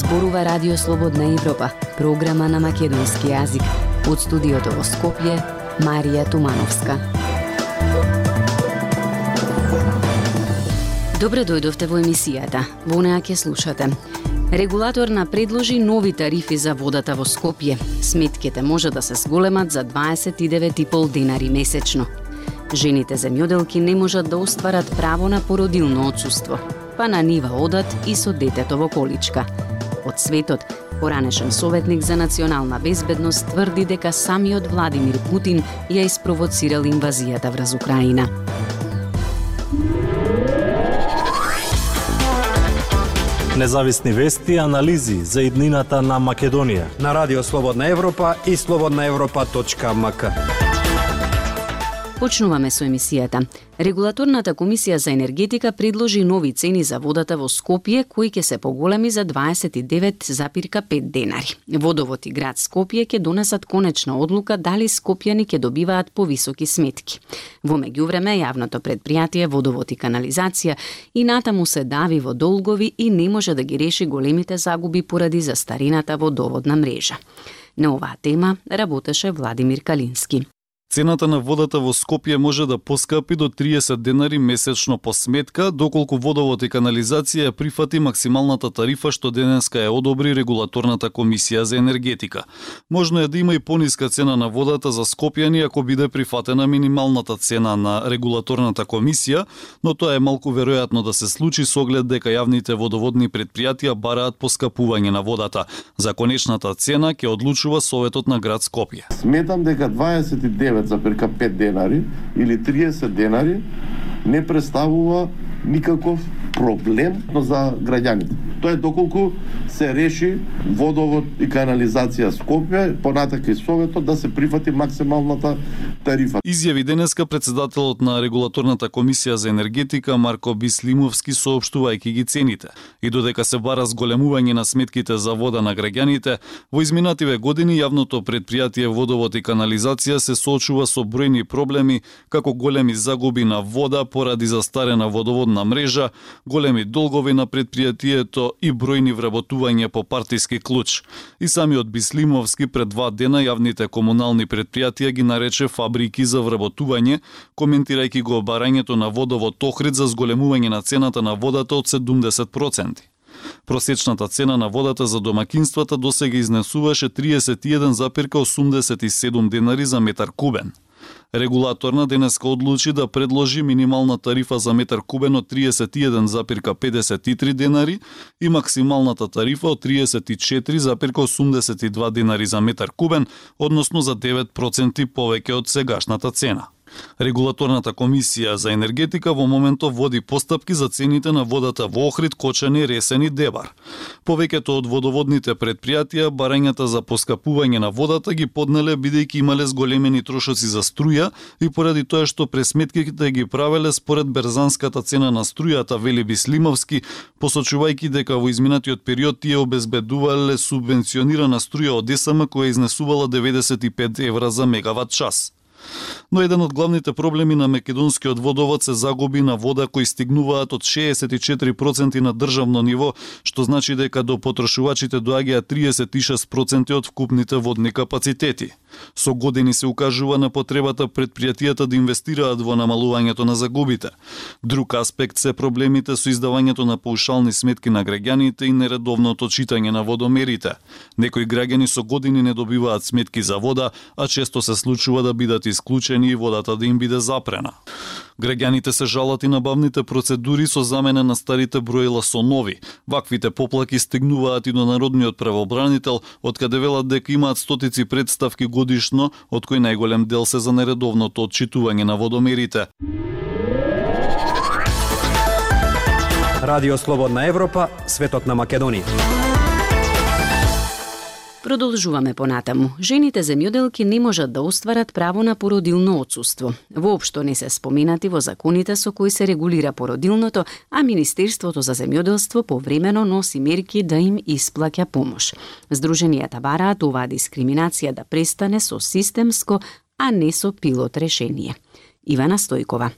Зборува Радио Слободна Европа, програма на македонски јазик. Од студиото во Скопје, Марија Тумановска. Добре дојдовте во емисијата. Во неа ќе слушате. Регулаторна предложи нови тарифи за водата во Скопје. Сметките може да се зголемат за 29,5 денари месечно. Жените земјоделки не можат да остварат право на породилно отсуство, па на нива одат и со детето во количка. Од светот, поранешен советник за национална безбедност тврди дека самиот Владимир Путин ја испровоцирал инвазијата врз Украина. Независни вести и анализи за иднината на Македонија на Радио Слободна Европа и слободнаевропа.мк. Почнуваме со емисијата. Регулаторната комисија за енергетика предложи нови цени за водата во Скопје, кои ќе се поголеми за 29,5 денари. Водовод и град Скопје ќе донесат конечна одлука дали скопјани ќе добиваат повисоки сметки. Во меѓувреме, јавното предпријатие Водовод и канализација и натаму се дави во долгови и не може да ги реши големите загуби поради застарената водоводна мрежа. На оваа тема работеше Владимир Калински. Цената на водата во Скопје може да поскапи до 30 денари месечно по сметка, доколку водовод и канализација прифати максималната тарифа што денеска е одобри регулаторната комисија за енергетика. Можно е да има и пониска цена на водата за скопјани ако биде прифатена минималната цена на регулаторната комисија, но тоа е малку веројатно да се случи со оглед дека јавните водоводни предпријатија бараат поскапување на водата. За конечната цена ќе одлучува Советот на град Скопје. Сметам дека 29 9,5 денари или 30 денари не представува никаков проблем за граѓаните. Тоа е доколку се реши водовод и канализација Скопје, понатака и Советот да се прифати максималната тарифа. Изјави денеска председателот на регулаторната комисија за енергетика Марко Бислимовски соопштувајќи ги цените. И додека се бара зголемување на сметките за вода на граѓаните, во изминативе години јавното предпријатие Водовод и канализација се соочува со бројни проблеми, како големи загуби на вода поради застарена водоводна мрежа, големи долгови на предпријатието и бројни вработувања по партиски клуч. И самиот Бислимовски пред два дена јавните комунални предпријатија ги нарече фабрики за вработување, коментирајќи го барањето на водовод Охрид за зголемување на цената на водата од 70%. Просечната цена на водата за домакинствата досега изнесуваше 31,87 денари за метар кубен. Регулаторна денеска одлучи да предложи минимална тарифа за метар кубен од 31,53 денари и максималната тарифа од 34,82 денари за метар кубен, односно за 9% повеќе од сегашната цена. Регулаторната комисија за енергетика во моментов води постапки за цените на водата во Охрид, Кочани, Ресен и Дебар. Повеќето од водоводните предпријатија барањата за поскапување на водата ги поднеле бидејќи имале зголемени трошоци за струја и поради тоа што пресметките ги правеле според берзанската цена на струјата вели Бислимовски, посочувајќи дека во изминатиот период тие обезбедувале субвенционирана струја од ДСМ која изнесувала 95 евра за мегават час. Но еден од главните проблеми на македонскиот водовод се загуби на вода кои стигнуваат од 64% на државно ниво, што значи дека до потрошувачите доаѓаат 36% од вкупните водни капацитети. Со години се укажува на потребата предпријатијата да инвестираат во намалувањето на загубите. Друг аспект се проблемите со издавањето на паушални сметки на граѓаните и нередовното читање на водомерите. Некои граѓани со години не добиваат сметки за вода, а често се случува да бидат исклучени и водата да им биде запрена. Граѓаните се жалат и на бавните процедури со замена на старите броила со нови. Ваквите поплаки стигнуваат и до народниот правобранител, од каде велат дека имаат стотици представки годишно, од кои најголем дел се за нередовното отчитување на водомерите. Радио Слободна Европа, светот на Македонија. Продолжуваме понатаму. Жените земјоделки не можат да остварат право на породилно отсуство. Воопшто не се споменати во законите со кои се регулира породилното, а Министерството за земјоделство повремено носи мерки да им исплаќа помош. Сдруженијата бараат оваа дискриминација да престане со системско, а не со пилот решение. Ивана Стојкова.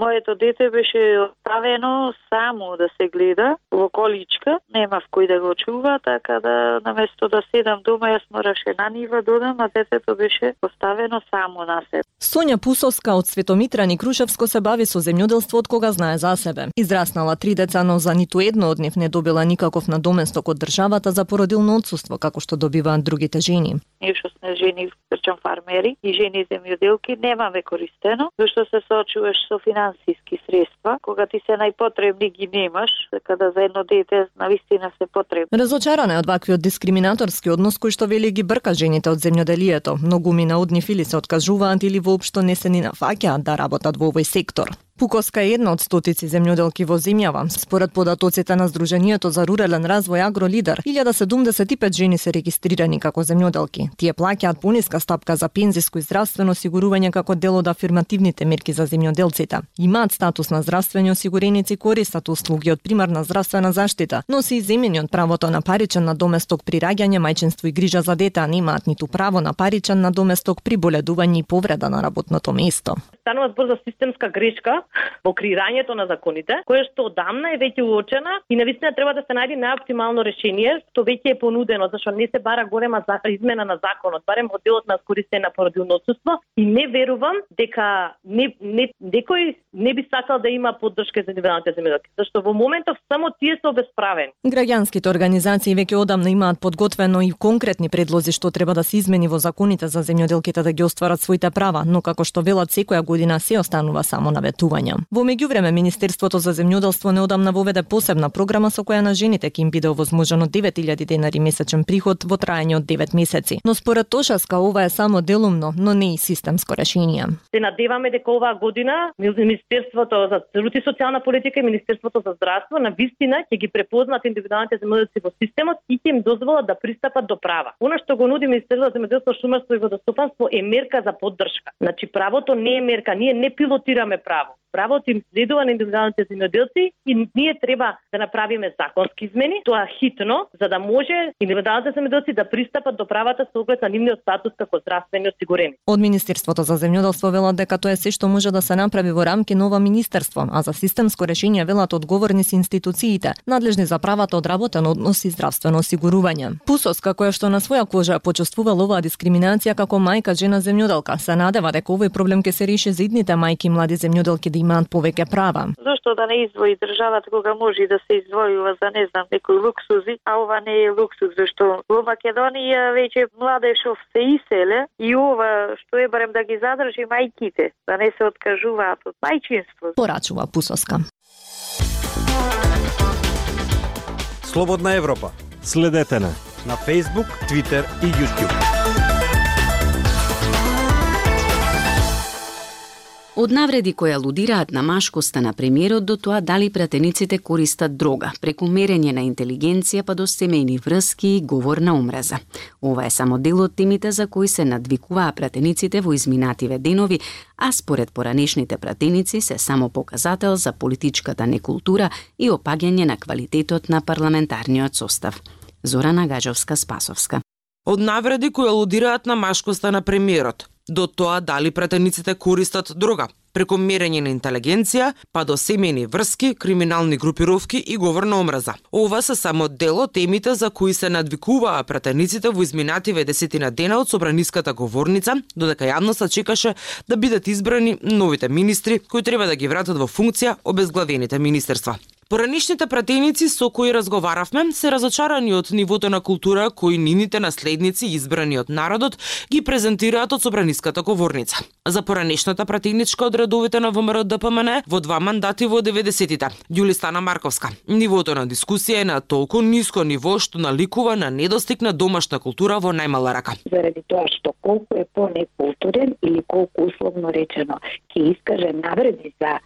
Моето дете беше оставено само да се гледа во количка, немав кој да го чува, така да наместо да седам дома, јас мораше на нива додам, а детето беше оставено само на себе. Сонја Пусовска од Светомитрани Крушевско се бави со земјоделство од кога знае за себе. Израснала три деца, но за ниту едно од нив не добила никаков надоместок од државата за породилно одсуство, како што добиваат другите жени. Ние што сме жени, речам фармери и жени земјоделки, немаме користено, зашто се соочуваш со финансиски средства, кога ти се најпотребни ги немаш, када за едно дете навистина се потребни. Разочарана е од ваквиот дискриминаторски однос кој што вели ги брка жените од земјоделието. Многу мина од нив или се откажуваат или воопшто не се ни нафаќаат да работат во овој сектор. Пуковска е една од стотици земјоделки во земјава. Според податоците на Сдруженијето за рурален развој Агролидер, 1075 жени се регистрирани како земјоделки. Тие плаќаат пониска стапка за пензиско и здравствено осигурување како дел од афирмативните мерки за земјоделците. Имаат статус на здравствени осигуреници, користат услуги од примарна здравствена заштита, но се иземени од правото на паричен надоместок при раѓање, мајчинство и грижа за дете, а немаат ниту право на паричен надоместок при боледување и повреда на работното место. Станува збор за системска грешка во креирањето на законите, која што одамна е веќе уочена и навистина треба да се најде најоптимално решение, што веќе е понудено, зашто не се бара голема измена на законот, барем во делот на скористење на породилно отсуство и не верувам дека не, не, некој не би сакал да има поддршка за индивидуалните земјоделци, зашто во моментов само тие се обесправени. Граѓанските организации веќе одамна имаат подготвено и конкретни предлози што треба да се измени во законите за земјоделките да ги остварат своите права, но како што велат секоја година се останува само на ветување. Во меѓувреме Министерството за земјоделство неодамна воведе посебна програма со која на жените ќе им биде овозможено 9000 денари месечен приход во траење од 9 месеци. Но според Тошаска ова е само делумно, но не и системско решение. Се надеваме дека оваа година Министерството за труд и социјална политика и Министерството за здравство на вистина ќе ги препознаат индивидуалните земјоделци во системот и ќе им дозволат да пристапат до права. Она што го нуди Министерството за земјоделство, шумарство и водостопанство е мерка за поддршка. Значи правото не е мерка, ние не пилотираме право правото им следува на индивидуалните земјоделци и ние треба да направиме законски измени, тоа хитно, за да може индивидуалните земјоделци да пристапат до правата со оглед на нивниот статус како здравствени осигурени. Од Министерството за земјоделство велат дека тоа е се што може да се направи во рамки нова министерство, а за системско решение велат одговорни се институциите, надлежни за правата од работен однос и здравствено осигурување. Пусос, која што на своја кожа почувствувал оваа дискриминација како мајка жена земјоделка, се надева дека овој проблем ќе се реши за идните мајки и млади земјоделки да имаат повеќе права. Зошто да не издвои државата кога може да се издвојува за не знам некои луксузи, а ова не е луксуз зашто во Македонија веќе младежов се иселе и ова што е барем да ги задржи мајките, да не се откажуваат од мајчинство. Порачува Пусоска. Слободна Европа. Следете на на Facebook, Twitter и YouTube. Од навреди кои алудираат на машкоста на премиерот до тоа дали пратениците користат дрога, преку мерење на интелигенција па до семејни врски и говор на омраза. Ова е само дел од темите за кои се надвикуваа пратениците во изминативе денови, а според поранешните пратеници се само показател за политичката некултура и опаѓање на квалитетот на парламентарниот состав. Зорана Гажовска-Спасовска. Од навреди кои алудираат на машкоста на премиерот, до тоа дали пратениците користат дрога, преку мерење на интелигенција, па до семени врски, криминални групировки и говор на омраза. Ова се само дел од темите за кои се надвикуваа пратениците во изминативе десетина дена од собраниската говорница, додека јавноста чекаше да бидат избрани новите министри кои треба да ги вратат во функција обезглавените министерства. Поранишните пратеници со кои разговаравме се разочарани од нивото на култура кои нините наследници избрани од народот ги презентираат од собраниската говорница. За поранешната пратеничка од редовите на ВМРО ДПМН во два мандати во 90-тите, Јулистана Марковска. Нивото на дискусија е на толку ниско ниво што наликува на недостиг на домашна култура во најмала рака. Заради тоа што колку е понекултурен или колку условно речено ќе искаже навреди за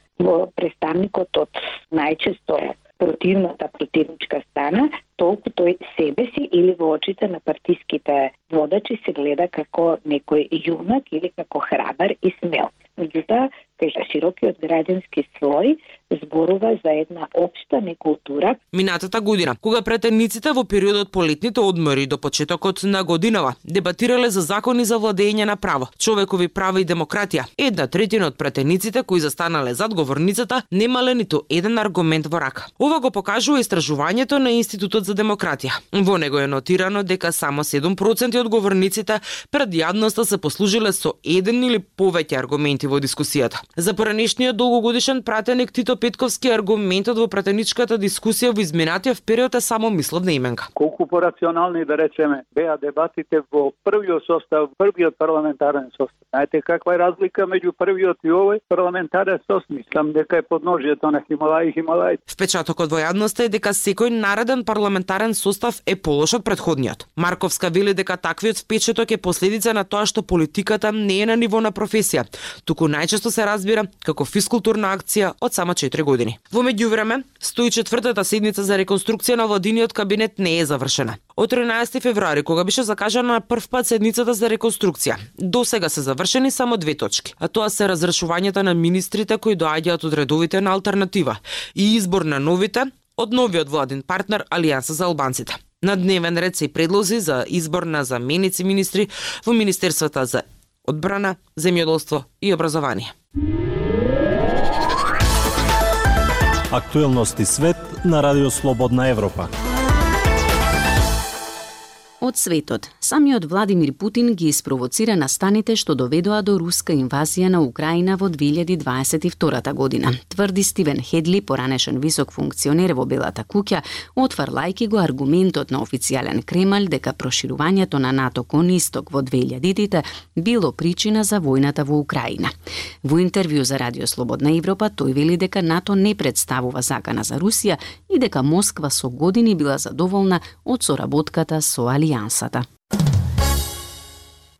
представникот од најчесто противната противничка страна, толку тој себе си или во очите на партиските водачи се гледа како некој јунак или како храбар и смел. Меѓутоа, кај широкиот граѓански слој, зборува за една општа некултура. Минатата година, кога претениците во периодот по летните одмори до почетокот на годинава дебатирале за закони за владење на право, човекови права и демократија, една третина од претениците кои застанале зад говорницата немале ниту еден аргумент во рака. Ова го покажува истражувањето на Институтот за демократија. Во него е нотирано дека само 7% од говорниците пред јавноста се послужиле со еден или повеќе аргументи во дискусијата. За поранешниот долгогодишен пратеник Тито Петковски аргументот во пратеничката дискусија во изминатиот период е само мисловна именка. Колку порационални да речеме беа дебатите во првиот состав, првиот парламентарен состав. Знаете каква е разлика меѓу првиот и овој парламентарен состав? Мислам дека е подножието на Хималај и Хималај. Впечатокот во јавноста е дека секој нареден парламентарен состав е полош од предходниот. Марковска вели дека таквиот впечаток е последица на тоа што политиката не е на ниво на професија, туку најчесто се разбира како физкултурна акција од само 4 години. Во меѓувреме, стои четвртата седница за реконструкција на владиниот кабинет не е завршена. Од 13 февруари, кога беше закажана на прв пат седницата за реконструкција, до сега се завршени само две точки, а тоа се разрешувањето на министрите кои доаѓаат од редовите на алтернатива и избор на новите од новиот владин партнер Алијанса за албанците. На дневен ред се и предлози за избор на заменици министри во Министерствата за одбрана, земјоделство и образование. Актуелности свет на Радио Слободна Европа. Од светот, самиот Владимир Путин ги испровоцира настаните што доведоа до руска инвазија на Украина во 2022 година, тврди Стивен Хедли, поранешен висок функционер во Белата куќа, отварлајки го аргументот на официјален Кремљ дека проширувањето на НАТО кон исток во 2000-тите било причина за војната во Украина. Во интервју за Радио Слободна Европа тој вели дека НАТО не представува закана за Русија и дека Москва со години била задоволна од соработката со Алија алијансата.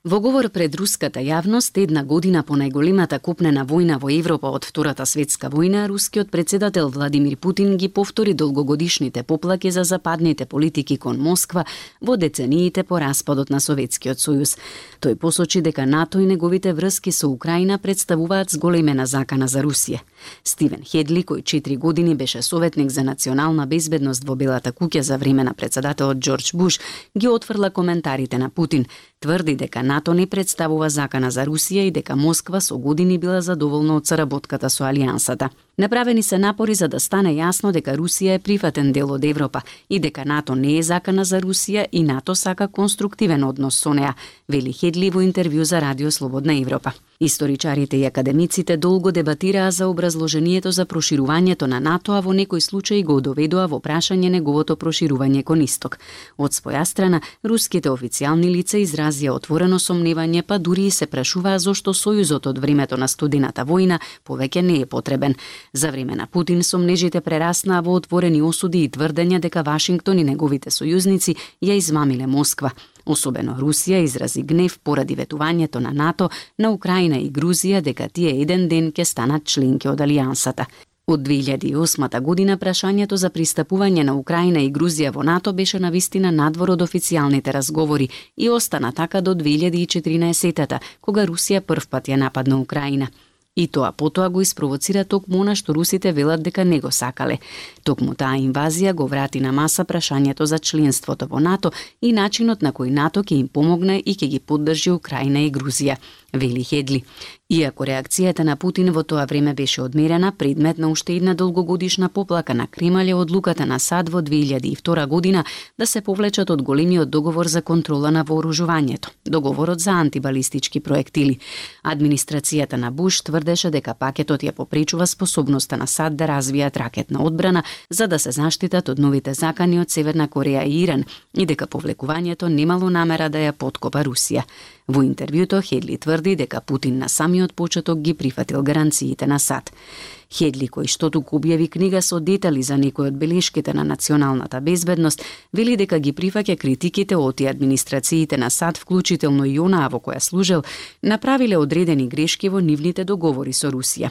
Во говор пред руската јавност, една година по најголемата купнена војна во Европа од Втората светска војна, рускиот председател Владимир Путин ги повтори долгогодишните поплаки за западните политики кон Москва во децениите по распадот на Советскиот сојуз. Тој посочи дека НАТО и неговите врски со Украина представуваат зголемена закана за Русија. Стивен Хедли, кој 4 години беше советник за национална безбедност во Белата куќа за време на председателот Џорџ Буш, ги отфрла коментарите на Путин, тврди дека НАТО не представува закана за Русија и дека Москва со години била задоволна од соработката со Алијансата. Направени се напори за да стане јасно дека Русија е прифатен дел од Европа и дека НАТО не е закана за Русија и НАТО сака конструктивен однос со неа, вели Хедли во интервју за Радио Слободна Европа. Историчарите и академиците долго дебатираа за образложението за проширувањето на НАТО, а во некои случаи го доведоа во прашање неговото проширување кон исток. Од своја страна, руските официјални лица изразија отворено сомневање, па дури и се прашуваа зошто Сојузот од времето на студената војна повеќе не е потребен. За време на Путин сомнежите прераснаа во отворени осуди и тврдења дека Вашингтон и неговите сојузници ја измамиле Москва. Особено Русија изрази гнев поради ветувањето на НАТО на Украина и Грузија дека тие еден ден ќе станат членки од Алијансата. Од 2008 година прашањето за пристапување на Украина и Грузија во НАТО беше на вистина надвор од официјалните разговори и остана така до 2014 кога Русија првпат ја нападна Украина. И тоа потоа го испровоцира токму она што русите велат дека не го сакале. Токму таа инвазија го врати на маса прашањето за членството во НАТО и начинот на кој НАТО ќе им помогне и ќе ги поддржи Украина и Грузија, вели Хедли. Иако реакцијата на Путин во тоа време беше одмерена, предмет на уште една долгогодишна поплака на Кремљ е одлуката на САД во 2002 година да се повлечат од големиот договор за контрола на вооружувањето, договорот за антибалистички проектили. Администрацијата на Буш тврдеше дека пакетот ја попречува способноста на САД да развијат ракетна одбрана за да се заштитат од новите закани од Северна Кореја и Иран и дека повлекувањето немало намера да ја подкопа Русија. Во интервјуто Хедли тврди дека Путин на самиот почеток ги прифатил гаранциите на САД. Хедли, кој што туку објави книга со детали за некои од белешките на националната безбедност, вели дека ги прифаќа критиките од и администрациите на САД, вклучително и онаа во која служел, направиле одредени грешки во нивните договори со Русија.